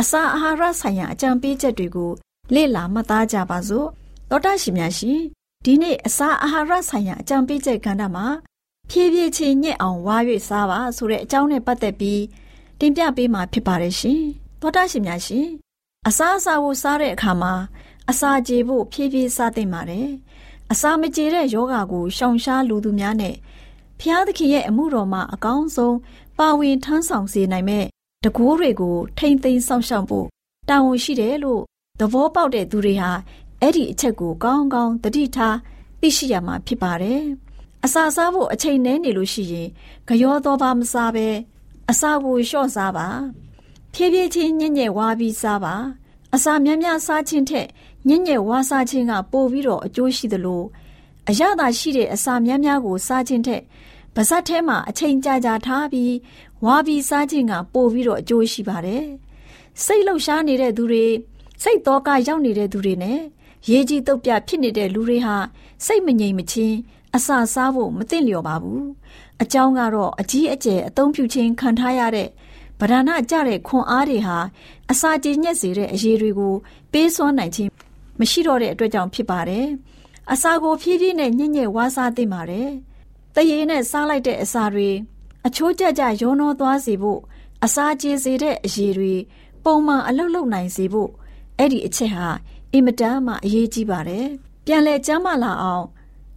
အစာအာဟာရဆိုင်ရာအကြံပေးချက်တွေကိုလေ့လာမှတ်သားကြပါစို့တောတာရှင်များရှင်ဒီနေ့အစာအာဟာရဆိုင်ရာအကြံပေးချက်ကဏ္ဍမှာဖြည်းဖြည်းချင်းညက်အောင်ဝါ၍စားပါဆိုတဲ့အကြောင်းနဲ့ပတ်သက်ပြီးတင်ပြပေးမှာဖြစ်ပါတယ်ရှင်။သောတာရှင်များရှင်အစာအစာကိုစားတဲ့အခါမှာအစာကြေဖို့ဖြည်းဖြည်းစားသင့်ပါတယ်။အစာမကြေတဲ့ယောဂါကိုရှောင်ရှားလူသူများနဲ့ဖျားသခင်ရဲ့အမှုတော်မှာအကောင်းဆုံးပါဝင်ထမ်းဆောင်စေနိုင်မဲ့ တကိုးတွေကိုထိမ့်သိမ်းစောင့်ရှောက်ဖို့တာဝန်ရှိတယ်လို့သဘောပေါက်တဲ့သူတွေဟာအဲ့ဒီအချက်ကိုကောင်းကောင်းတတိထားသိရှိရမှာဖြစ်ပါတယ်။အစာစားဖို့အချိန်နည်းနေလို့ရှိရင်ကြောသောပါမစားဘဲအစာကိုလျှော့စားပါဖြည်းဖြည်းချင်းညံ့ညက်ဝါပြီးစားပါအစာများများစားခြင်းထက်ညံ့ညက်ဝါစားခြင်းကပိုပြီးတော့အကျိုးရှိသလိုအရသာရှိတဲ့အစာများများကိုစားခြင်းထက် ပါဇက်ထဲမှာအချိန်ကြာကြာထားပြီးဝါပြီးစားခြင်းကပိုပြီးတော့အကျိုးရှိပါတယ်စိတ်လှုပ်ရှားနေတဲ့သူတွေစိတ်တော့ကရောက်နေတဲ့သူတွေနဲ့ရေးကြီးတုတ်ပြဖြစ်နေတဲ့လူတွေဟာစိတ်မငြိမ်မချင်းအစာစားဖို့မသင့်လျော်ပါဘူးအကြောင်းကတော့အကြီးအကျယ်အသုံးပြုခြင်းခံထားရတဲ့ဗဒနာကြတဲ့ခွန်အားတွေဟာအစာကြေညက်စေတဲ့အရေးတွေကိုပေးစွမ်းနိုင်ခြင်းမရှိတော့တဲ့အတွက်ကြောင့်ဖြစ်ပါတယ်။အစာကိုဖြည်းဖြည်းနဲ့ညံ့ညက်ဝါးစားသင့်ပါတယ်။ တရေနဲ့စားလိုက်တဲ့အစာတွေအချိုးကျကျရောနှောသွားစေဖို့အစာကြေစေတဲ့အရေးတွေပုံမှန်အလုတ်လုတ်နိုင်စေဖို့အဲ့ဒီအချက်ဟာအင်မတန်မှအရေးကြီးပါတယ်။ပြန်လဲကျမ်းမာလာအောင်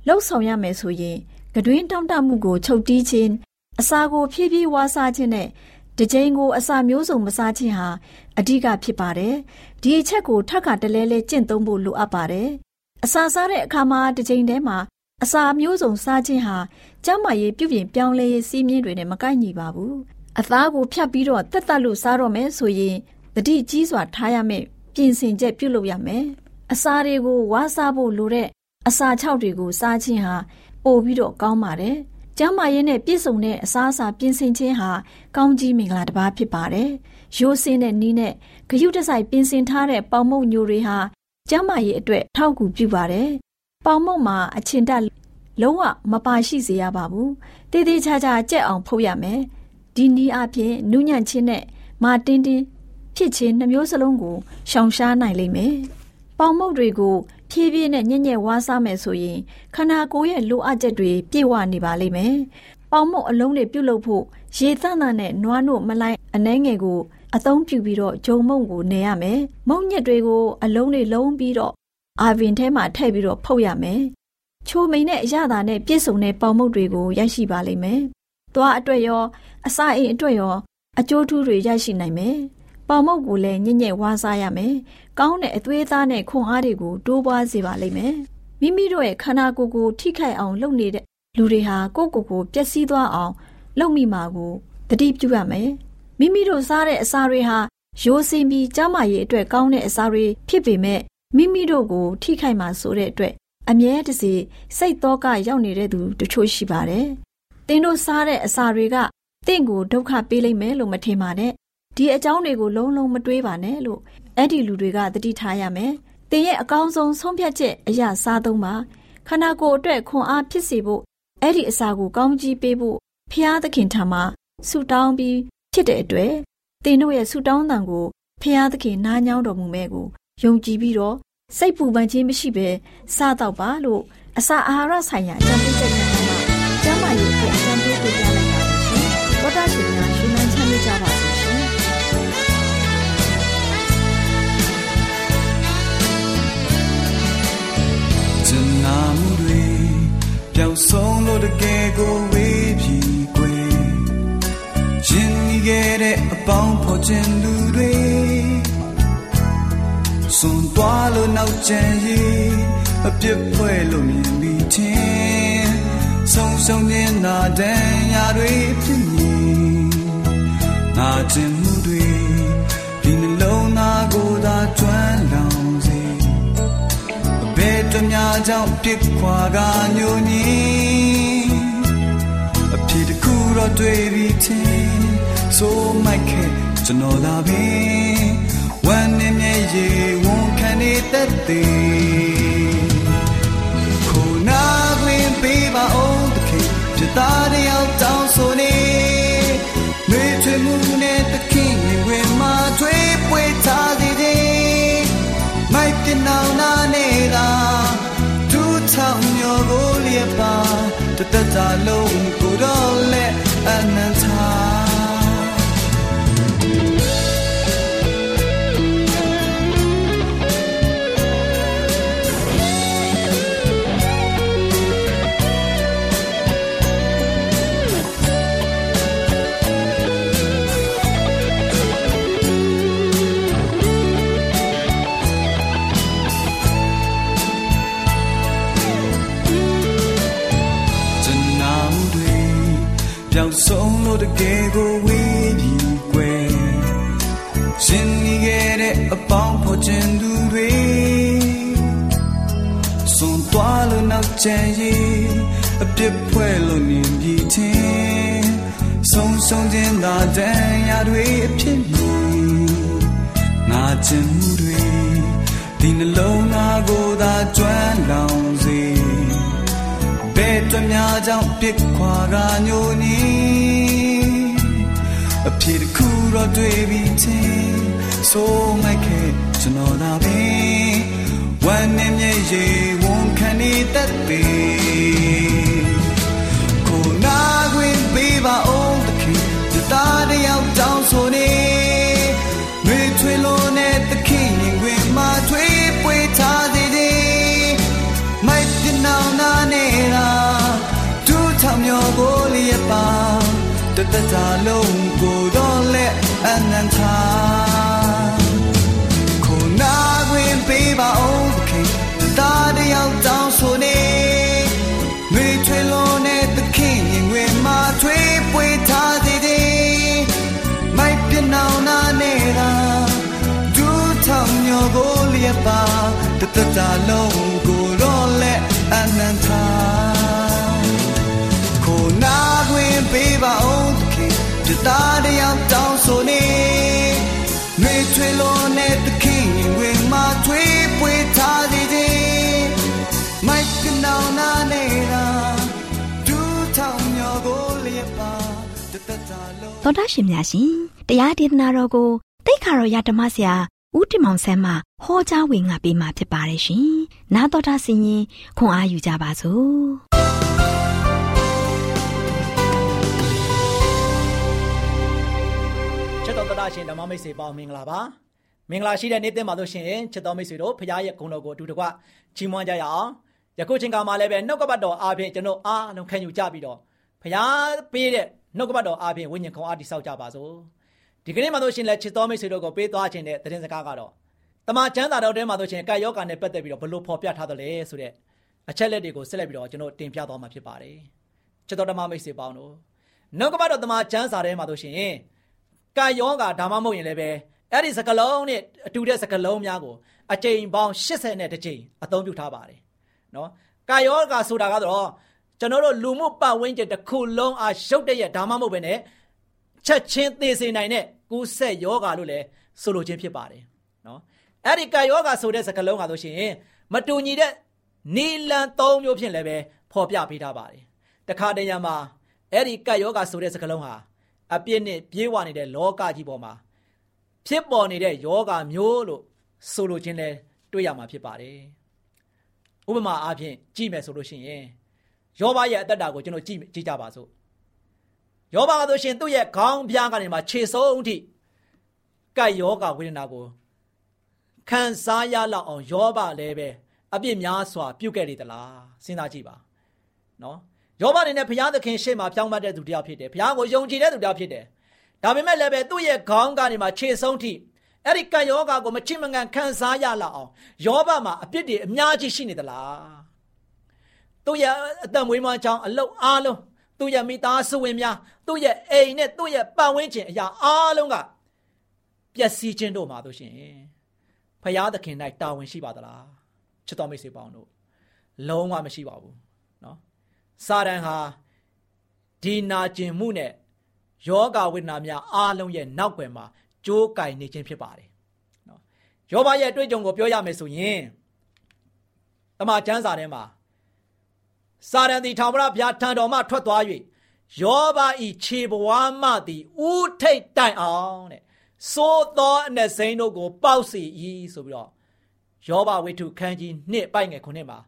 လှုပ်ဆောင်ရမယ်ဆိုရင်ကတွင်တောင့်တမှုကိုချုပ်တီးခြင်းအစာကိုဖြည်းဖြည်းဝါးစားခြင်းနဲ့တကြိမ်ကိုအစာမျိုးစုံမစားခြင်းဟာအဓိကဖြစ်ပါတယ်။ဒီအချက်ကိုထပ်ခါတလဲလဲကျင့်သုံးဖို့လိုအပ်ပါတယ်။အစာစားတဲ့အခါမှာတစ်ချိန်တည်းမှာ အစာမျိုးစုံစားခြင်းဟာကျန်းမာရေးပြုပြင်ပြောင်းလဲရေးစီးမြင်တွေနဲ့မကိုက်ညီပါဘူးအသားကိုဖြတ်ပြီးတော့တက်တက်လို့စားတော့မယ်ဆိုရင်တတိကြီးစွာထားရမယ်ပြင်ဆင်ချက်ပြုလုပ်ရမယ်အစာတွေကိုဝါစားဖို့လိုတဲ့အစာခြောက်တွေကိုစားခြင်းဟာပိုပြီးတော့ကောင်းပါတယ်ကျမ်းမာရေးနဲ့ပြည့်စုံတဲ့အစားအစာပြင်ဆင်ခြင်းဟာကောင်းကြီးမင်္ဂလာတစ်ပါးဖြစ်ပါတယ်။ရိုးစင်းတဲ့နီးနဲ့ဂရုတစိုက်ပြင်ဆင်ထားတဲ့ပေါင်မုတ်ညိုတွေဟာကျမ်းမာရေးအတွက်ထောက်ကူပြုပါတယ်။ ပေါင်မုတ်မှာအချင်တက်လုံးဝမပါရှိစေရပါဘူး။တည်တည်ချာချာကြက်အောင်ဖုတ်ရမယ်။ဒီနီးအပြင်နုညံ့ချင်းနဲ့မာတင်းတင်းဖြစ်ခြင်းနှမျိုးစလုံးကိုရှောင်ရှားနိုင်လိမ့်မယ်။ပေါင်မုတ်တွေကိုဖြည်းဖြည်းနဲ့ညံ့ညက်ဝါးစားမယ်ဆိုရင်ခန္ဓာကိုယ်ရဲ့လိုအပ်ချက်တွေပြည့်ဝနေပါလိမ့်မယ်။ပေါင်မုတ်အလုံးတွေပြုတ်လုပ်ဖို့ရေသန့်သန့်နဲ့နွားနို့မလိုက်အနှဲငယ်ကိုအသုံးပြုပြီးတော့ဂျုံမုံကိုနေရမယ်။မုံညက်တွေကိုအလုံးတွေလုံးပြီးတော့ အာဗင်ထဲမှာထည့်ပြီးတော့ဖုတ်ရမယ်။ချိုမိန်နဲ့အရသာနဲ့ပြည့်စုံတဲ့ပေါင်မုတ်တွေကိုရရှိပါလိမ့်မယ်။သွားအတွက်ရောအစာအိမ်အတွက်ရောအကျိုးထူးတွေရရှိနိုင်မယ်။ပေါင်မုတ်ကိုလည်းညံ့ညက်ဝါးစားရမယ်။ကောင်းတဲ့အသွေးသားနဲ့ခွန်အားတွေကိုတိုးပွားစေပါလိမ့်မယ်။မိမိတို့ရဲ့ခန္ဓာကိုယ်ကိုထိခိုက်အောင်လုပ်နေတဲ့လူတွေဟာကိုယ့်ကိုယ်ကိုပျက်စီးသွားအောင်လုပ်မိမှာကိုတတိပြုရမယ်။မိမိတို့စားတဲ့အစာတွေဟာရိုးစင်ပြီးကျန်းမာရေးအတွက်ကောင်းတဲ့အစာတွေဖြစ်ပေမဲ့ မိမိတို့ကို ထိခိုက်မှာဆိုတဲ့အတွက်အမြဲတစေစိတ်တော့ကရောက်နေတဲ့သူတချို့ရှိပါတယ်။တင်းတို့စားတဲ့အစာတွေကတင့်ကိုဒုက္ခပေးလိမ့်မယ်လို့မထင်ပါနဲ့ဒီအကြောင်းတွေကိုလုံးလုံးမတွေးပါနဲ့လို့အဲ့ဒီလူတွေကတတိထားရမယ်။တင်ရဲ့အကောင်းဆုံးဆုံးဖြတ်ချက်အရာစားသုံးပါခန္ဓာကိုယ်အတွက်ခွန်အားဖြစ်စေဖို့အဲ့ဒီအစာကိုကောင်းကြီးပေးဖို့ဖျားသခင်ထံမှာဆုတောင်းပြီးဖြစ်တဲ့အတွက်တင်တို့ရဲ့ဆုတောင်းတန်ကိုဖျားသခင်နားညောင်းတော်မူမဲ့ကို ယုံကြည်ပြီးတော့စိတ်ပူပန်ခြင်းမရှိဘဲစားတော့ပါလို့အစာအာဟာရဆိုင်ရာအကြံပေးချက်တွေကကျမ်းမာရေးအတွက်အကြံပေးပေးပြလိုက်ပါရှင်။ဒေါက်တာရှင်များရှင်လန်းချမ်းမြေ့ကြပါစေရှင်။ကျင်နာမှုတွေပျောက်ဆုံးလို့တကယ်ကိုဝေးပြီကွယ်ရှင်နေခဲ့တဲ့အပေါင်းဖော်ခြင်းလူတွေစွန် သွားလို့နောက်ကျန်ရေးအပြစ်ဖွဲလို့မြင်ပြီးချင်းဆုံးဆုံးနေတာတန်ရာတွေဖြစ်နေငါကျင်မှုတွေဒီနှလုံးသားကိုသာကျွမ်းလောင်စေဘယ်တများကြောင့်ပြစ်ခွာကညိုညင်းအဖြစ်တစ်ခုတော့တွေ့ပြီးချင်းဆိုမိုက်ခဲ့ကျွန်တော်သာပဲဝမ်းနေမြဲရေဝန် ခံနေတတ်သေးခုနာတွင်ပေးပါအောင်တခင်ပြသားတယောက်တောင်းဆိုနေမေးချွေမှုနဲ့တခင်ဝင်မှာထွေးပွေထားသေးတယ်မိုက်ပြနောင်နာနေတာသူထောင်မျိုးကိုလျက်ပါတတတလုံး ငါကျင်မှုတွေဒီနှလုံးသားကိုသာကျွမ်းလောင်စေဘယ်တများကြောင့်ပြစ်ခွာကညိုနီအဖြစ်တစ်ခုတော့တွေ့ပြီးချင်းဆိုမိုက်ခဲ့ကျွန်တော်သာပဲဝမ်းနဲ့မျက်ရည်ဝန်ခံနေတတ်သေးကိုနာခွင့်ပေးပါ တတတလုံးကိုတော့လက်အနန္တာ တာလုံးသောတာရှင်များရှင်တရားဒေသနာတော်ကိုတိတ်ခါတော်ရဓမ္မဆရာဦးတင်မောင်ဆန်းမှဟောကြားဝင်ငါပေးมาဖြစ်ပါတယ်ရှင်။နာတော်တာဆင်ရင်ခွန်အားယူကြပါစို့။ချစ်တော်တရားရှင်ဓမ္မမိတ်ဆွေပေါင်းမင်္ဂလာပါ။မင်္ဂလာရှိတဲ့နေ့သစ်မှာတို့ရှင်ချစ်တော်မိတ်ဆွေတို့ဖခင်ရဲ့ဂုဏ်တော်ကိုအတူတကွချီးမွမ်းကြရအောင်။ယခုချိန်ကမှလည်းပဲနှုတ်ကပတ်တော်အားဖြင့်ကျွန်တော်အားလုံးခံယူကြပြီးတော့ဖခင်ပေးတဲ့ နှုတ်ကပတ်တော်အားဖြင့်ဝိညာဉ်ခွန်အားတိဆောက်ကြပါစို့။ဒီကနေ့မှာတို့ရှင်လက်ချစ်တော်မိတ်ဆွေတို့ကိုပေးသွားခြင်းတဲ့သတင်းစကားကတော့တမန်ကျမ်းစာတော်ထဲမှာတို့ရှင်ကာယောဂာနဲ့ပတ်သက်ပြီးတော့ဘလို့ဖော်ပြထားသလဲဆိုတဲ့အချက်လက်တွေကိုဆက်လက်ပြီးတော့ကျွန်တော်တင်ပြသွားမှာဖြစ်ပါတယ်ချစ်တော်ဓမ္မမိတ်ဆွေပေါင်းတို့နှုတ်ကပတ်တော်တမန်ကျမ်းစာထဲမှာတို့ရှင်ကာယောဂါဒါမှမဟုတ်ရင်လည်းပဲအဲ့ဒီစကလုံးနဲ့အတူတဲ့စကလုံးများကိုအကြိမ်ပေါင်း80နဲ့တစ်ကြိမ်အသုံးပြုထားပါတယ်နော်ကာယောဂါဆိုတာကတော့ ကျွန်တော်တို့လူမှုပတ်ဝန်းကျင်တစ်ခုလုံးအားရုပ်တရက်ဒါမှမဟုတ်ပဲねချက်ချင်းသေစေနိုင်တဲ့ကူးဆက်ယောဂါလို့လည်းဆိုလိုခြင်းဖြစ်ပါတယ်နော်အဲ့ဒီကာယောဂါဆိုတဲ့စကားလုံးကဆိုရှင်မတူညီတဲ့နီလန်၃မျိုးဖြင့်လည်းပဲဖော်ပြပေးထားပါတယ်တခါတရံမှာအဲ့ဒီကာယောဂါဆိုတဲ့စကားလုံးဟာအပြစ်နဲ့ပြေးဝနေတဲ့လောကကြီးပေါ်မှာဖြစ်ပေါ်နေတဲ့ယောဂါမျိုးလို့ဆိုလိုခြင်းလဲတွေ့ရမှာဖြစ်ပါတယ်ဥပမာအားဖြင့်ကြည့်မယ်ဆိုလို့ရှိရင် ယောဘရဲ့အသက်တာကိုကျွန်တော်ကြည့်ကြည့်ကြပါစို့ယောဘကဆိုရှင်သူ့ရဲ့ခေါင်းပြားကနေမှခြေဆုံးအထိကတ်ယောဂဝေဒနာကိုခံစားရလောက်အောင်ယောဘလည်းပဲအပြစ်များစွာပြုတ်ခဲ့လေသလားစဉ်းစားကြည့်ပါနော်ယောဘအနေနဲ့ဘုရားသခင်ရှေ့မှာပြောင်းပတ်တဲ့သူတယောက်ဖြစ်တယ်ဘုရားကိုယုံကြည်တဲ့သူတယောက်ဖြစ်တယ်ဒါပေမဲ့လည်းပဲသူ့ရဲ့ခေါင်းကနေမှခြေဆုံးထိအဲ့ဒီကံယောဂါကိုမချစ်မငံခံစားရလောက်အောင်ယောဘမှာအပြစ်တွေအများကြီးရှိနေသလား သူ့ရဲ့အသက်မွေးမချောင်းအလုတ်အားလုံးသူ့ရဲ့မိသားစုဝင်များသူ့ရဲ့အိမ်နဲ့သူ့ရဲ့ပတ်ဝန်းကျင်အရာအားလုံးကပျက်စီးခြင်းတို့မှာတို့ရှင်ဖရာသခင်၌တာဝန်ရှိပါသလားချစ်တော်မိတ်ဆွေပေါင်းတို့လုံးဝမရှိပါဘူးเนาะစာတန်ဟာဒီနာကျင်မှုနဲ့ယောဂဝိဒနာများအားလုံးရဲ့နောက်ွယ်မှာကြိုးကင်နေခြင်းဖြစ်ပါတယ်เนาะယောဘရဲ့အတွေ့အကြုံကိုပြောရမယ်ဆိုရင်တမန်ကျမ်းစာထဲမှာ စာရန်သည်ထောင်မရဘုရားထံတော်မှထွက်သွား၍ယောဘဤခြေဘဝမှသည်ဥထိတ်တိုင်အောင်တဲ့သို့သောအ내စိမ်းတို့ကို ပေါက်စီ၏ဆိုပြီးတော့ယောဘဝိထုခန်းကြီးနှစ်ပိုက်ငယ်ခုနှစ်မှာ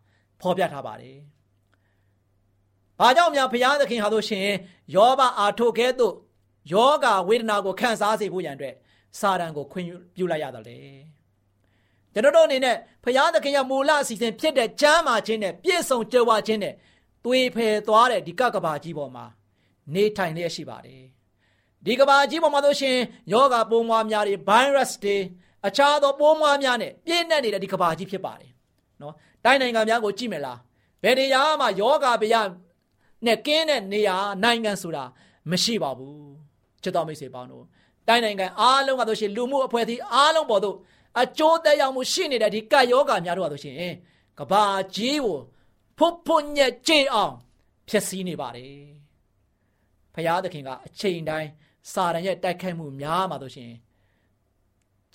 ဖော်ပြထားပါတယ်။ဘာကြောင့်များဘုရားသခင်ဟာလို့ရှင်ယောဘအာထုတ်ကဲ့သို့ယောဂဝေဒနာကိုခံစားစေဖို့ရန်အတွက်စာရန်ကိုခွင့်ပြုလိုက်ရတယ်လေ။ကျွန်တော်တို့အနေနဲ့ဘုရားသခင်ရဲ့မူလအစီအစဉ်ဖြစ်တဲ့ကျမ်းမာခြင်းနဲ့ပြည့်စုံကြွယ်ဝခြင်းနဲ့သွေဖယ်သွားတဲ့ဒီကကဘာကြီးပေါ်မှာနေထိုင်လျက်ရှိပါတယ်ဒီကဘာကြီးပေါ်မှာဆိုရှင်ယောဂပိုးမွားများတွေ virus တွေအခြားသောပိုးမွားများနဲ့ပြည့်နှက်နေတဲ့ဒီကဘာကြီးဖြစ်ပါတယ်နော်တိုင်းနိုင်ငံများကိုကြည့်မယ်လားဘယ်နေရာမှာယောဂဗျာနဲ့ကင်းတဲ့နေရာနိုင်ငံဆိုတာမရှိပါဘူးချစ်တော်မိတ်ဆွေပေါင်းတို့တိုင်းနိုင်ငံအားလုံးကဆိုရှင်လူမှုအဖွဲ့အစည်းအားလုံးပေါ်သို့ အကျိုးသက်ရောက်မှုရှိနေတဲ့ဒီကပ်ယောဂများတို့ကဆိုရှင်ကဘာကြီးကိုဖွတ်ဖွတ်ညက်ကြိအောင်ဖြစ်စည်းနေပါတယ်ဖရာသခင်ကအချိန်တိုင်းစာရန်ရဲ့တိုက်ခိုက်မှုများမှာတို့ရှင်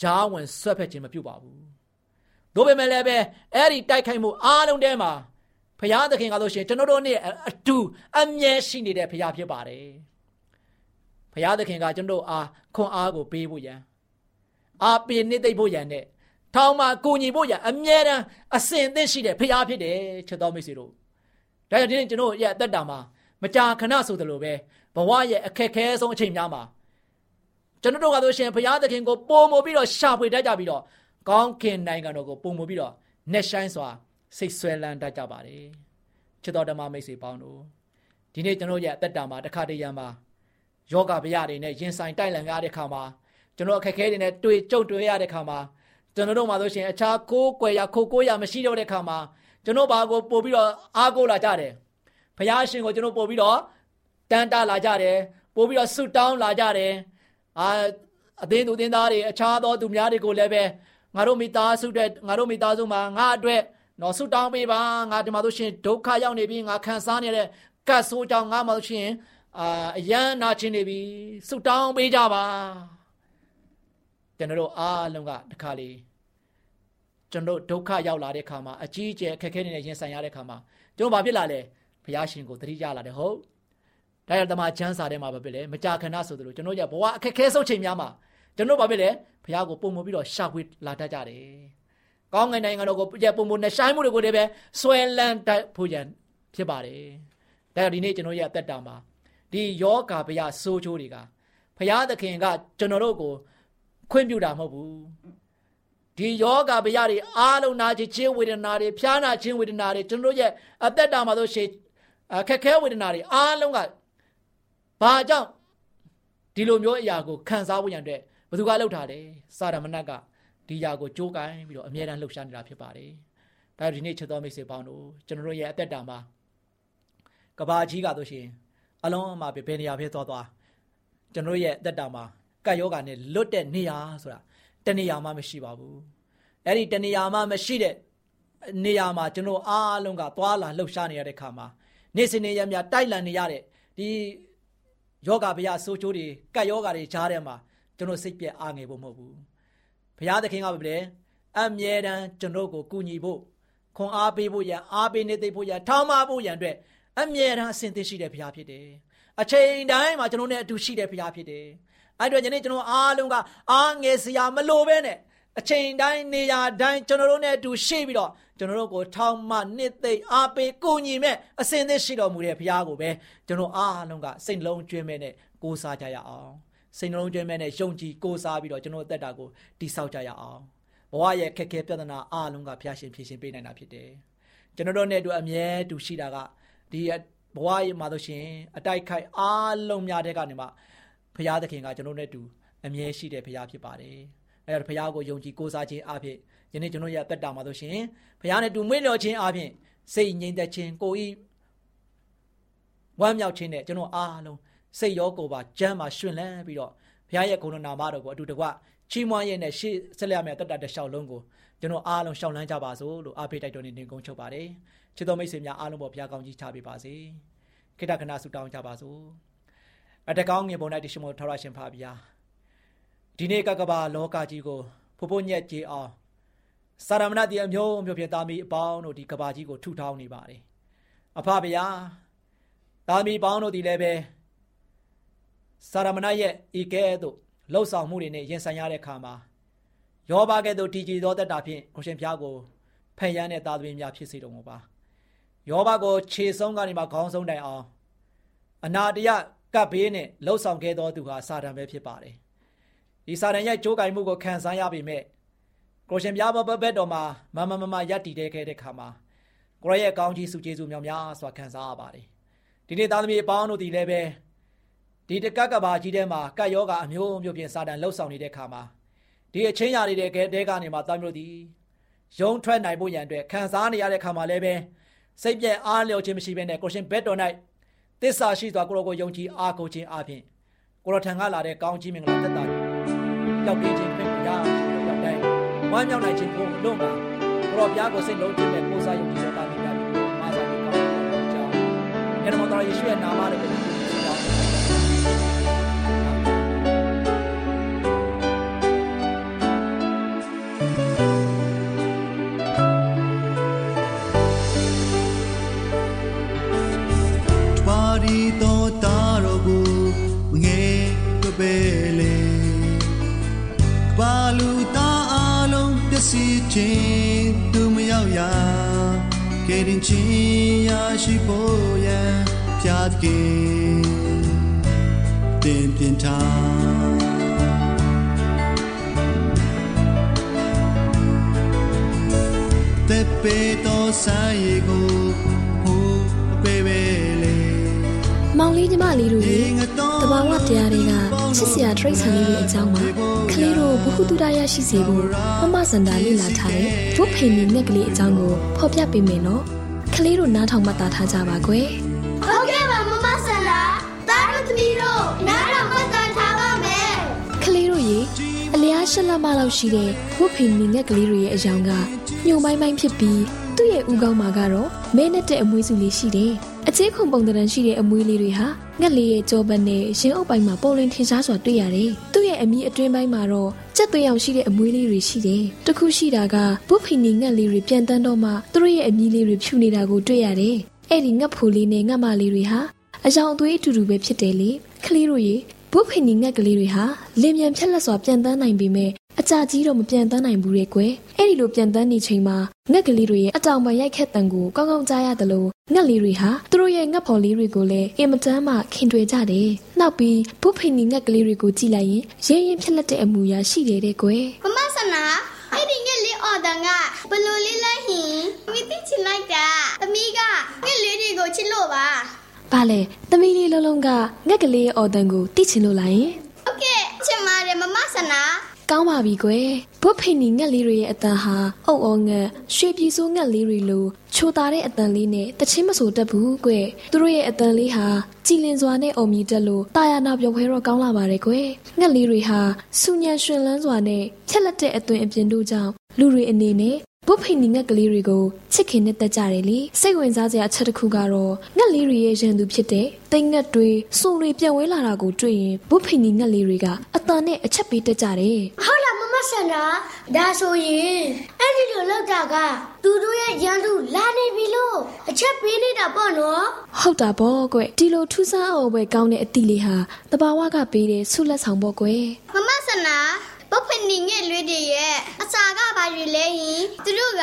ဂျားဝင်ဆွတ်ဖက်ခြင်းမပြုတ်ပါဘူးတို့ပေမဲ့လည်းပဲအဲ့ဒီတိုက်ခိုက်မှုအားလုံးထဲမှာဖရာသခင်ကလို့ရှင်ကျွန်တော်တို့နဲ့အတူအမြဲရှိနေတဲ့ဖရာဖြစ်ပါတယ်ဖရာသခင်ကကျွန်တော်အားခွန်အားကိုပေးဖို့ရန် အားပေးနေသိဖို့ရန်နဲ့ထောင်မှာကိုညီဖို့ရအမြဲတမ်းအစင်သင့်ရှိတဲ့ဖရားဖြစ်တယ်ချက်တော်မိတ်ဆွေတို့ဒါကြောင့်ဒီနေ့ကျွန်တော်ရဲ့အသက်တာမှာမကြာခဏဆိုသလိုပဲဘဝရဲ့အခက်ခဲဆုံးအချိန်များမှာကျွန်တော်တို့ကဆိုရှင်ဘုရားသခင်ကိုပုံမပြီးတော့ရှာဖွေတတ်ကြပြီးတော့ကောင်းခင်နိုင်ငံတော်ကိုပုံမပြီးတော့နှက်ဆိုင်စွာစိတ်ဆွဲလန်းတတ်ကြပါတယ်ချစ်တော်ဓမ္မမိတ်ဆွေပေါင်းတို့ဒီနေ့ကျွန်တော်ရဲ့အသက်တာမှာတစ်ခါတည်းရံမှာယောဂဗျာတွေနဲ့ရင်ဆိုင်တိုက်လန်ရတဲ့ခါမှာ ကျွန်တော်အခက်ခဲတွေနဲ့တွေ့ကြုံတွေ့ရတဲ့ခါမှာကျွန်တော်တို့မှာဆိုရှင်အခြားကိုးကွယ်ရခိုကိုးရမရှိတော့တဲ့ခါမှာကျွန်တော်ဘာကိုပို့ပြီးတော့အားကိုးလာကြတယ်ဖယားရှင်ကိုကျွန်တော်ပို့ပြီးတော့တန်တာလာကြတယ်ပို့ပြီးတော့ဆုတောင်းလာကြတယ်အာအသင်းသူအသင်းသားတွေအခြားသောသူများတွေကိုလည်းပဲငါတို့မိသားစုတဲ့ငါတို့မိသားစုမှာငါအတွက်နော်ဆုတောင်းပေးပါငါဒီမှာဆိုရှင်ဒုက္ခရောက်နေပြီငါခံစားနေတဲ့ကတ်ဆိုးကြောင့်ငါမှဆိုရှင်အာအယံနာချင်းနေပြီဆုတောင်းပေးကြပါ ကျွန်တော်တို့အားလုံးကတခါလေကျွန်တော်ဒုက္ခရောက်လာတဲ့ခါမှာအကြီးအကျယ်အခက်အခဲတွေနဲ့ရင်ဆိုင်ရတဲ့ခါမှာကျွန်တော်ဘာဖြစ်လာလဲဘုရားရှင်ကိုသတိရလာတယ်ဟုတ်ဒါရတမချမ်းစာထဲမှာဘာဖြစ်လဲမကြာခဏဆိုသလိုကျွန်တော်ကြဘဝအခက်အခဲဆုံးချိန်များမှာကျွန်တော်ဘာဖြစ်လဲဘုရားကိုပုံမပြီးတော့ရှာဖွေလာတတ်ကြတယ်ကောင်းငင်နိုင်ငံတော်ကိုကြပုံမနဲ့ဆိုင်မှုတွေကိုတည်းပဲဆွဲလန်းတတ်ဖို့ရန်ဖြစ်ပါတယ်ဒါကြောင့်ဒီနေ့ကျွန်တော်ရဲ့အသက်တာမှာဒီယောဂဗျာဆိုးချိုးတွေကဘုရားသခင်ကကျွန်တော်တို့ကို ခွင့်ပြုတာမဟုတ်ဘူးဒီယောဂဗျာတွေအားလုံးနာခြင်းချင်းဝေဒနာတွေဖျားနာခြင်းဝေဒနာတွေကျွန်တော်ရဲ့အသက်တာမှာဆိုရှင်အခက်ခဲဝေဒနာတွေအားလုံးကဘာကြောင့်ဒီလိုမျိုးအရာကိုခံစားဖို့ရန်အတွက်ဘယ်သူကလှုပ်ထားလဲစာရမဏတ်ကဒီຢာကိုကြိုးကိုင်းပြီးတော့အမြဲတမ်းလှုပ်ရှားနေတာဖြစ်ပါတယ်။ဒါဒီနေ့ချက်တော်မိတ်ဆွေပေါင်းတို့ကျွန်တော်တို့ရဲ့အသက်တာမှာကဘာကြီးကဆိုရှင်အလုံးအမပဲဘယ်နေရာဖြစ်သွားသွားကျွန်တော်ရဲ့အသက်တာမှာ ကတ်ယောဂာနဲ့လွတ်တဲ့နေရာဆိုတာတနေရာမှမရှိပါဘူး။အဲ့ဒီတနေရာမှမရှိတဲ့နေရာမှာကျွန်တော်အားလုံးကသွားလာလှုပ်ရှားနေရတဲ့ခါမှာနေ့စဉ်နေ့ရက်များတိုက်လန်နေရတဲ့ဒီယောဂဗျာဆိုးချိုးတွေကတ်ယောဂါတွေကြားထဲမှာကျွန်တော်စိတ်ပြက်အားငယ်ဖို့မဟုတ်ဘူးဘုရားသခင်ကပဲအမြဲတမ်းကျွန်တော်ကိုကူညီဖို့ခွန်အားပေးဖို့ရန်အားပေးနေသိဖို့ရန်ထောင်းမဖို့ရန်အတွက်အမြဲတမ်းအစဉ်သင့်ရှိတဲ့ဘုရားဖြစ်တယ်အချိန်တိုင်းမှာကျွန်တော်နဲ့အတူရှိတဲ့ဘုရားဖြစ်တယ် အဲ့တော့ယနေ့ကျွန်တော်အားလုံးကအားငယ်စရာမလိုပဲနဲ့အချိန်တိုင်းနေရာတိုင်းကျွန်တော်တို့နဲ့အတူရှိပြီးတော့ကျွန်တော်တို့ကိုထောင်းမနှစ်သိမ့်အားပေးကိုညီမဲ့အစဉ်သင့်ရှိတော်မူတဲ့ဘုရားကိုပဲကျွန်တော်အားလုံးကစိတ်လုံးကျွေးမဲ့နဲ့ကိုးစားကြရအောင်စိတ်နှလုံးကျွမ်းမဲ့နဲ့ယုံကြည်ကိုးစားပြီးတော့ကျွန်တော်အသက်တာကိုတိဆောက်ကြရအောင်ဘဝရဲ့ခက်ခဲပြဿနာအားလုံးကဘုရားရှင်ဖြေရှင်းပေးနိုင်တာဖြစ်တယ်ကျွန်တော်တို့နဲ့အတူအမြဲတူရှိတာကဒီဘဝရဲ့မှာဆိုရှင်အတိုက်ခိုက်အားလုံးများတဲ့ကနေမှ ဘုရားသခင်ကကျွန်တော်နဲ့အတူအမြဲရှိတဲ့ဘုရားဖြစ်ပါတယ်အဲဒါဘုရားကိုယုံကြည်ကိုးစားခြင်းအပြင်ယနေ့ကျွန်တော်ရဲ့အသက်တာမှာဆိုရှင်ဘုရားနဲ့တူမွေးလျော်ခြင်းအပြင်စိတ်ငြိမ်သက်ခြင်းကိုဤဝမ်းမြောက်ခြင်းနဲ့ကျွန်တော်အားလုံးစိတ်ရောကိုယ်ပါကျမ်းပါရှင်လန်းပြီးတော့ဘုရားရဲ့ဂုဏနာမတော်ကိုအတူတကွချီးမွမ်းရတဲ့ရှေ့ဆက်လက်ရမယ့်တတ်တာတစ်လျှောက်လုံးကိုကျွန်တော်အားလုံးရှောင်လန်းကြပါစို့လို့အားပေးတိုက်တော်နေနေကုန်းချုပ်ပါတယ်ချစ်တော်မိတ်ဆွေများအားလုံးပေါ်ဘုရားကောင်းကြီးချပေးပါစေခိတ္တကနာဆုတောင်းကြပါစို့ အတကောင်းငင်ပုံ၌တရှိမို့ထောရရှင်ဖာဗျာဒီနေ့ကကဘာလောကကြီးကိုဖို့ဖို့ညက်ကြည်အောင်စာရမဏတိအမျိုးမျိုးဖြင့်တာမီအပေါင်းတို့ဒီကဘာကြီးကိုထုထောင်းနေပါတယ်အဖဗျာတာမီပေါင်းတို့ဒီလည်းပဲစာရမဏရဲ့ဤကဲ့သို့လှုပ်ဆောင်မှုတွေနဲ့ရင်ဆိုင်ရတဲ့အခါမှာယောဘကဲ့သို့တည်ကြည်သောတက်တာဖြင့်ကိုရှင်ဖျားကိုဖန်ရမ်းတဲ့သားသမီးများဖြစ်စေတော်မူပါယောဘကိုခြေဆုံးကနေမှခေါင်းဆုံးတိုင်အောင်အနာတရ ကပ်ဘေးနဲ့လှုပ်ဆောင်ခဲ့သောသူဟာစာတန်ပဲဖြစ်ပါတယ်ဒီစာတန်ရဲ့ကြိုးကင်မှုကိုခံစားရပေမဲ့ကိုရှင်ပြားဘဘက်တော်မှာမမမမယက်တည်တဲ့ခဲ့တဲ့ခါမှာကိုရရဲ့ကောင်းကြီးစုကျေးဇူးများများစွာခံစားရပါတယ်ဒီနေ့သားသမီးအပေါင်းတို့ဒီလည်းပဲဒီတကက်ကဘာကြီးထဲမှာကတ်ယောဂအမျိုးမျိုးဖြင့်စာတန်လှုပ်ဆောင်နေတဲ့ခါမှာဒီအချင်းရာတွေတဲ့တဲကနေမှသားမျိုးသည်ယုံထွက်နိုင်ဖို့ရန်အတွက်ခံစားနေရတဲ့ခါမှာလည်းပဲစိတ်ပြည့်အားလျော်ခြင်းမရှိဘဲနဲ့ကိုရှင်ဘက်တော်၌ တစ္ဆာရှိစွာကိုရောကိုယုံကြည်အားကိုခြင်းအပြင်ကိုရောထံကလာတဲ့ကောင်းခြင်းမင်္ဂလာသက်တာရောက်ပြခြင်းဖြစ်ကြရောက်တိုင်းဝမ်းမြောက်နိုင်ခြင်းကိုလုံးပါကိုရောဘုရားကိုစိတ်လုံးခြင်းနဲ့ကိုးစားယုံကြည်တဲ့တာမျိုးများပြီးမာစာကိုကောင်းကြောင်းယနေ့မှာတော်ယေရှုရဲ့နာမနဲ့ပဲ လေးညီမလေးတို့ရေတဘာဝတရားတွေကချစ်စရာထိတ်ဆန်လေးတွေအကြောင်းပါကလေးတို့ဘ ഹു တုဒရရှိစေဖို့မမစန္ဒာလေ့လာထားတဲ့ဘုဖေနီမြက်ကလေးအကြောင်းကိုဖော်ပြပေးမယ်နော်ကလေးတို့နားထောင်မှတ်သားထားကြပါကွယ်ဟုတ်ကဲ့ပါမမစန္ဒာတားတို့သမီးတို့နားထောင်မှတ်သားထားပါမယ်ကလေးတို့ရေအလျားရှက်လက်မလောက်ရှိတဲ့ဘုဖေနီမြက်ကလေးတွေရဲ့အကြောင်းကညုံပိုင်းပိုင်းဖြစ်ပြီးသူသူ့ရဲ့ဦးခေါင်းမှာကတော့မဲနဲ့တဲ့အမွေးစုလေးရှိတယ်အ ချင်းခုံပုံတရံရှိတဲ့အမွေးလေးတွေဟာငှက်လေးရဲ့ကြောပတ်နဲ့ရင်အုပ်ပိုင်းမှာပေါ်လင်းထင်ရှားစွာတွေ့ရတယ်သူ့ရဲ့အမီအတွင်းပိုင်းမှာတော့ကြက်သွေးအောင်ရှိတဲ့အမွေးလေးတွေရှိတယ်တခုရှိတာကဘုဖီနီငှက်လေးတွေပြန်တန်းတော့မှသူတို့ရဲ့အမီလေးတွေဖြူနေတာကိုတွေ့ရတယ်အဲ့ဒီငှက်ဖိုလေးနဲ့ငှက်မလေးတွေဟာအယောင်အသွေးအတူတူပဲဖြစ်တယ်လေကလေးတို့ရေဘုဖိနီငှက်ကလေးတွေဟာလင်မြန်ဖြက်လက်စွာပြန်တန်းနိုင်ပေမဲ့ အကြကြီးတော့မပြန်တန်းနိုင်ဘူးတဲ့ကွယ်အဲ့ဒီလိုပြန်တန်းနေချိန်မှာငှက်ကလေးတွေရဲ့အတောင်ပံရိုက်ခက်တန်ကိုကောင်းကောင်းကြားရတယ်လို့ငှက်လေးတွေဟာသူတို့ရဲ့ငှက်ဖော်လေးတွေကိုလည်းအင်မတန်မှခင်တွေ့ကြတယ်နောက်ပြီးဘုဖိနီငှက်ကလေးတွေကိုကြည့်လိုက်ရင်ရဲရင်ဖြက်လက်တဲ့အမူအရာရှိတယ်တဲ့ကွယ်မမဆနာအဲ့ဒီငက်လေးအော်တန်ကဘလူလေးလိုက်ဟင်မိတိချင်လိုက်တာသမီးကငက်လေးတွေကိုချစ်လို့ပါဘာလဲသမီးလေးလုံးလုံးကငှက်ကလေးရဲ့အော်တန်ကိုတိချင်လို့လားယင်ဟုတ်ကဲ့ချင်ပါတယ်မမဆနာ ကောင်းပါပြီကွယ်ဘုတ်ဖိနီငှက်လေးတွေရဲ့အတန်ဟာအုပ်အောငှက်ရွှေပြည်စိုးငှက်လေးတွေလိုချိုတာတဲ့အတန်လေးနဲ့တချင်းမဆိုတတ်ဘူးကွယ်သူတို့ရဲ့အတန်လေးဟာကြည်လင်စွာနဲ့အုံမြည်တက်လို့တာယာနာပြောခွဲတော့ကောင်းလာပါတယ်ကွယ်ငှက်လေးတွေဟာစူညံရွှင်လန်းစွာနဲ့ချက်လက်တဲ့အသွင်အပြင်တို့ကြောင့်လူတွေအနေနဲ့ ဘုတ်ဖိနီငှက်ကလေးတွေကိုချစ်ခင်နဲ့တက်ကြတယ်လေစိတ်ဝင်စားစရာအချက်တစ်ခုကတော့ငှက်လေးတွေရဲ့ရန်သူဖြစ်တဲ့တိမ်ငှက်တွေစုံတွေပြန်ဝဲလာတာကိုတွေ့ရင်ဘုတ်ဖိနီငှက်လေးတွေကအတန်နဲ့အချက်ပေးတက်ကြတယ်ဟုတ်လားမမဆနာဒါဆိုရင်အဲ့ဒီလိုလောက်တာကသူတို့ရဲ့ရန်သူလာနေပြီလို့အချက်ပေးနေတာပေါ့နော်ဟုတ်တာပေါ့ကွဒီလိုထူးဆန်းအောင်ပဲကောင်းတဲ့အသီးလေးဟာတဘာဝကပေးတဲ့ဆုလက်ဆောင်ပေါ့ကွယ်မမဆနာ ဘုဖနီငယ်လွေးတွေရဲ့အစာကဘာတွေလဲဟင်သူတို့က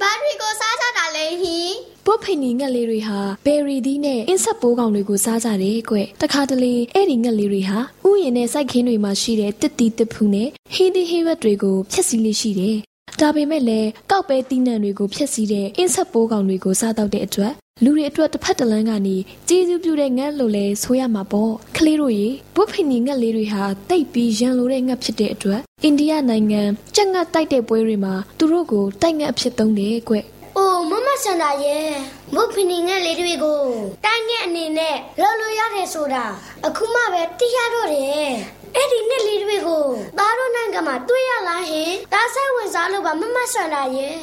ဘာတွေကိုစားကြတာလဲဟင်ပုတ်ဖိနီငှက်လေးတွေဟာဘယ်ရီသီးနဲ့အင်းဆက်ပိုးကောင်တွေကိုစားကြတယ်ကွတခါတလေအဲ့ဒီငှက်လေးတွေဟာဥယျာဉ်နဲ့စိုက်ခင်းတွေမှာရှိတဲ့တစ်တီတစ်ဖူးနဲ့ဟင်းသီးဟင်းရွက်တွေကိုဖျက်ဆီးလေးရှိတယ်ဒါပေမဲ့လည်းကောက်ပဲတီးနှံတွေကိုဖျက်ဆီးတဲ့အင်းဆက်ပိုးကောင်တွေကိုစားတော့တဲ့အတွက် လူတွေအတွက်တစ်ဖက်တစ်လမ်းကနေကျေးဇူးပြုတဲ့ငှက်လို့လဲဆိုရမှာပေါ့ကလေးတို့ရေဘုတ်ဖိနီငှက်လေးတွေဟာတိတ်ပြီးရန်လိုတဲ့ငှက်ဖြစ်တဲ့အတွက်အိန္ဒိယနိုင်ငံကြက်ငှက်တိုက်တဲ့ပွဲတွေမှာသူတို့ကိုတိုက်ငှက်အဖြစ်သုံးတယ်ကွ။အိုးမမဆန်တာရဲ့ဘုဖနီငယ်လေးတွေကိုတိုင်းငယ်အနေနဲ့လော်လို့ရတယ်ဆိုတာအခုမှပဲသိရတော့တယ်။အဲ့ဒီနဲ့လေးတွေကိုသားတို့နိုင်ငံမှာတွေ့ရလားဟင်။ဒါဆိုင်ဝင်စားလို့ပါမမဆန်တာရဲ့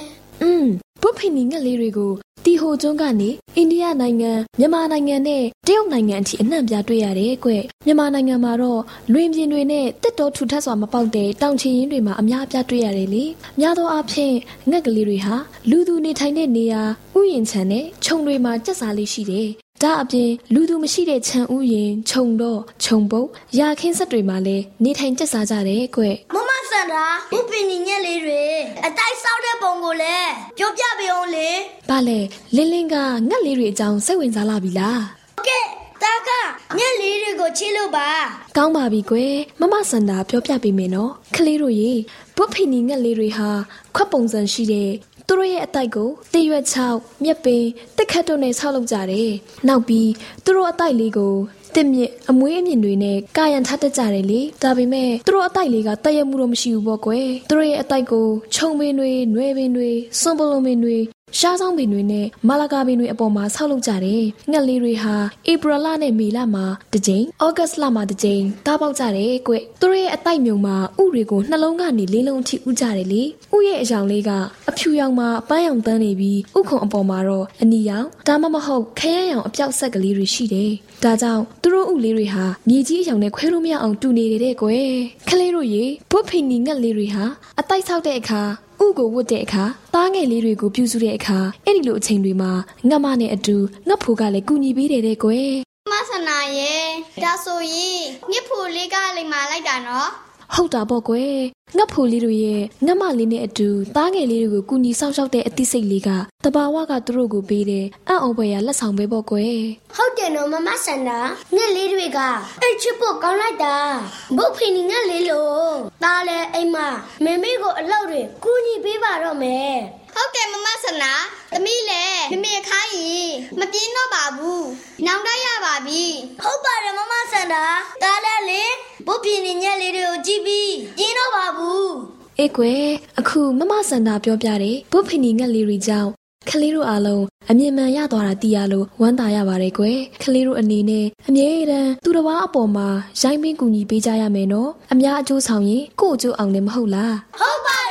อืม ဘုတ်ဖိနီငှက်လေးတွေကိုတီဟိုကျွန်းကနေအိန္ဒိယနိုင်ငံမြန်မာနိုင်ငံနဲ့တရုတ်နိုင်ငံအထိအနှံ့ပြားတွေ့ရတယ်ကွမြန်မာနိုင်ငံမှာတော့လွင်ပြင်တွေနဲ့တက်တော်ထူထပ်စွာမပေါက်တဲ့တောင်ချီရင်တွေမှာအများအပြားတွေ့ရတယ်လေများသောအားဖြင့်ငှက်ကလေးတွေဟာလူသူနေထိုင်တဲ့နေရာဥယျာဉ်ခြံနဲ့ခြုံတွေမှာကျက်စားလေးရှိတယ် ဒါအပြင်လူသူမရှိတဲ့ခြံဥယျာဉ်ခြုံတော့ခြုံပုတ်ရာခင်းဆက်တွေမှာလည်းနေထိုင်ကျက်စားကြတယ်ကွ။မမဆန်တာဘုဖနီငယ်လေးတွေအတိုင်းဆောက်တဲ့ပုံကိုလည်းပြောပြပေးအောင်လေဘာလဲလင်းလင်းကငှက်လေးတွေအကြောင်းစိတ်ဝင်စားလာပြီလား။ဟုတ်ကဲ့တာကငယ်လေးတွေကိုချစ်လို့ပါကောင်းပါပြီကွယ်မမစန္ဒာပြောပြပေးမယ်နော်ကလေးတို့ရေဘုတ်ဖိနီငှက်လေးတွေဟာခွက်ပုံစံရှိတဲ့ သူတို့ရဲ့အတိုက်ကိုတရွက်ချောက်မြက်ပင်တက်ခတ်တို့နဲ့ဆောက်လုပ်ကြတယ်နောက်ပြီးသူတို့အတိုက်လေးကိုတစ်မြစ်အမွေးအမြင့်တွေနဲ့ကာယံထားတတ်ကြတယ်လေဒါပေမဲ့သူတို့အတိုက်လေးကတည့်ရမှုတော့မရှိဘူးပေါ့ကွယ်သူတို့ရဲ့အတိုက်ကိုခြုံပင်တွေ၊နွယ်ပင်တွေစွန်ပလုံပင်တွေ ရှားဆောင်ပင်တွေနဲ့မာလာကာပင်တွေအပေါ်မှာဆောက်လုပ်ကြတယ်။ငှက်လေးတွေဟာဧပြီလနဲ့မေလမှာတစ်ကြိမ်၊ဩဂတ်လမှာတစ်ကြိမ်တားပေါက်ကြတယ်ကွ။သူတို့ရဲ့အတိုက်မြုံမှာဥတွေကိုနှလုံးကနေလေးလုံးအထိဥကြတယ်လေ။ဥရဲ့အယောင်လေးကအဖြူရောင်မှာအပန်းရောင်တန်းနေပြီးဥခုံအပေါ်မှာတော့အနီရောင်ဒါမှမဟုတ်ခရမ်းရောင်အပြောက်ဆက်ကလေးတွေရှိတယ်။ဒါကြောင့်သူတို့ဥလေးတွေဟာမြေကြီးအယောင်နဲ့ခွဲလို့မရအောင်တူနေတယ်တဲ့ကွယ်။ကလေးတို့ရေဘုတ်ဖိနီငှက်လေးတွေဟာအတိုက်ဆောက်တဲ့အခါ ဥကိုဝတ်တဲ့အခါသားငယ်လေးတွေကိုပြုစုတဲ့အခါအဲ့ဒီလိုအချိန်တွေမှာငတ်မနဲ့အတူငတ်ဖိုးကလည်းကူညီပေးတယ်တဲ့ကွယ်။မဆန်နာရဲ့ဒါဆိုရင်မြစ်ဖို့လေးကလိမ္မာလိုက်တာနော် ဟုတ်တာပေါ့ကွယ်ငတ်ဖိုးလေးတွေရဲ့ငတ်မလေးနဲ့အတူသားငယ်လေးတွေကိုကူညီစောင့်ရှောက်တဲ့အသိစိတ်လေးကတဘာဝကသူတို့ကိုပေးတယ်အံ့ဩဖွယ်ရလက်ဆောင်ပဲပေါ့ကွယ်။ဟုတ်တယ်နော်မမဆန်နာငက်လေးတွေကအဲ့ချစ်ဖို့ကောင်းလိုက်တာ။ဘုတ်ဖီနီငက်လေးလို့ဒါလည်းအိမ်မှာမေမေကိုအလောက်တွေကူညီပေးပါတော့မယ်။ ဟုတ်တယ်မမဆနာသမီးလည်းမမေခိုင်းရင်မပြင်းတော့ပါဘူး။နောင်တရပါပြီ။ဟုတ်ပါတယ်မမဆန်နာဒါလည်းလေဘုတ်ဖီနီငက်လေးတွေကိုကြည့်ပြီးပြင်းတော့ပါဘူးအေးကွယ်အခုမမစန္ဒာပြောပြတယ်ဘုတ်ဖီနီငက်လေးတွေကြောင့်ကလေးတို့အားလုံးအမြင်မှန်ရသွားတာသိရလို့ဝမ်းသာရပါတယ်ကွယ်ကလေးတို့အနေနဲ့အမြဲတမ်းသူတစ်ပါးအပေါ်မှာရိုင်းပင်းကူညီပေးကြရမယ်နော်အများအကျိုးဆောင်ရင်ကိုယ့်အကျိုးအောင်လည်းမဟုတ်လားဟုတ်ပါတယ်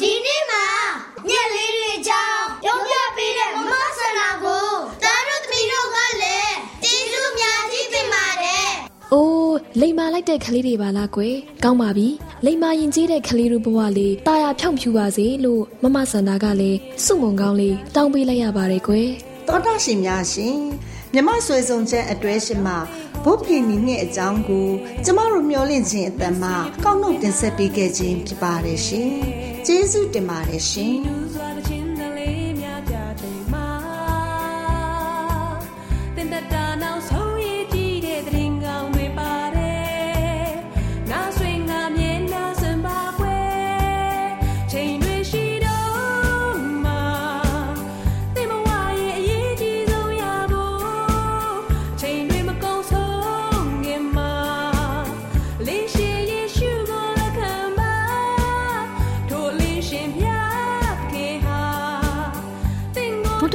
ဒီနေ့မှာညက်လေးတွေအကြောင်းပြောပြပေးတဲ့မမဆန္ဒကိုသားတို့သမီးတို့ကလည်းကျေးဇူးများကြီးတင်ပါတယ်။အိုးလိမ္မာလိုက်တဲ့ကလေးတွေပါလားကွယ်။ကောင်းပါပြီ။လိမ္မာရင်ကြီးတဲ့ကလေးတို့ဘဝလေးတာယာဖြောင့်ဖြူပါစေလို့မမဆန္ဒကလည်းစုမုံကောင်းလေးတောင်းပေးလိုက်ရပါတယ်ကွယ်။တော်တော်ရှင်များရှင်မြမဆွေဆုံးချက်အတွဲရှင်မှာဘုဖေနီနှင့်အကြောင်းကိုကျမတို့မျှော်လင့်ခြင်းအတန်မှာကောက်နှုတ်တင်ဆက်ပေးခဲ့ခြင်းဖြစ်ပါတယ်ရှင်။ ကျေးဇူးတင်ပါတယ်ရှင်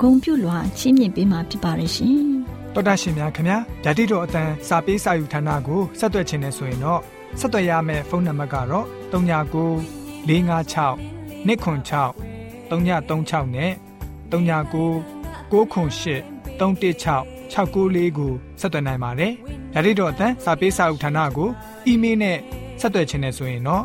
ဂုံပြုလွှာချင်းမြင့်ပေးမှာဖြစ်ပါရဲ့ရှင်။တော်တာရှင်များခင်ဗျာဓာတိတော်အတန်းစာပေးစာယူဌာနကိုဆက်သွယ်ခြင်းနဲ့ဆိုရင်တော့ဆက်သွယ်ရမယ့်ဖုန်းနံပါတ်ကတော့39 656 296 336နဲ့39 98 316 694ကိုဆက်သွင်းနိုင်ပါတယ်။ဒါ့အပြင်အသံစာပေးစာဥထာဏာကိုအီးမေးလ်နဲ့ဆက်သွယ်ခြင်းနဲ့ဆိုရင်တော့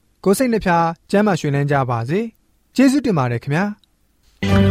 ကိုစိတ်နှဖျားကျမ်းမာရွှင်လန်းကြပါစေကျေးဇူးတင်ပါတယ်ခင်ဗျာ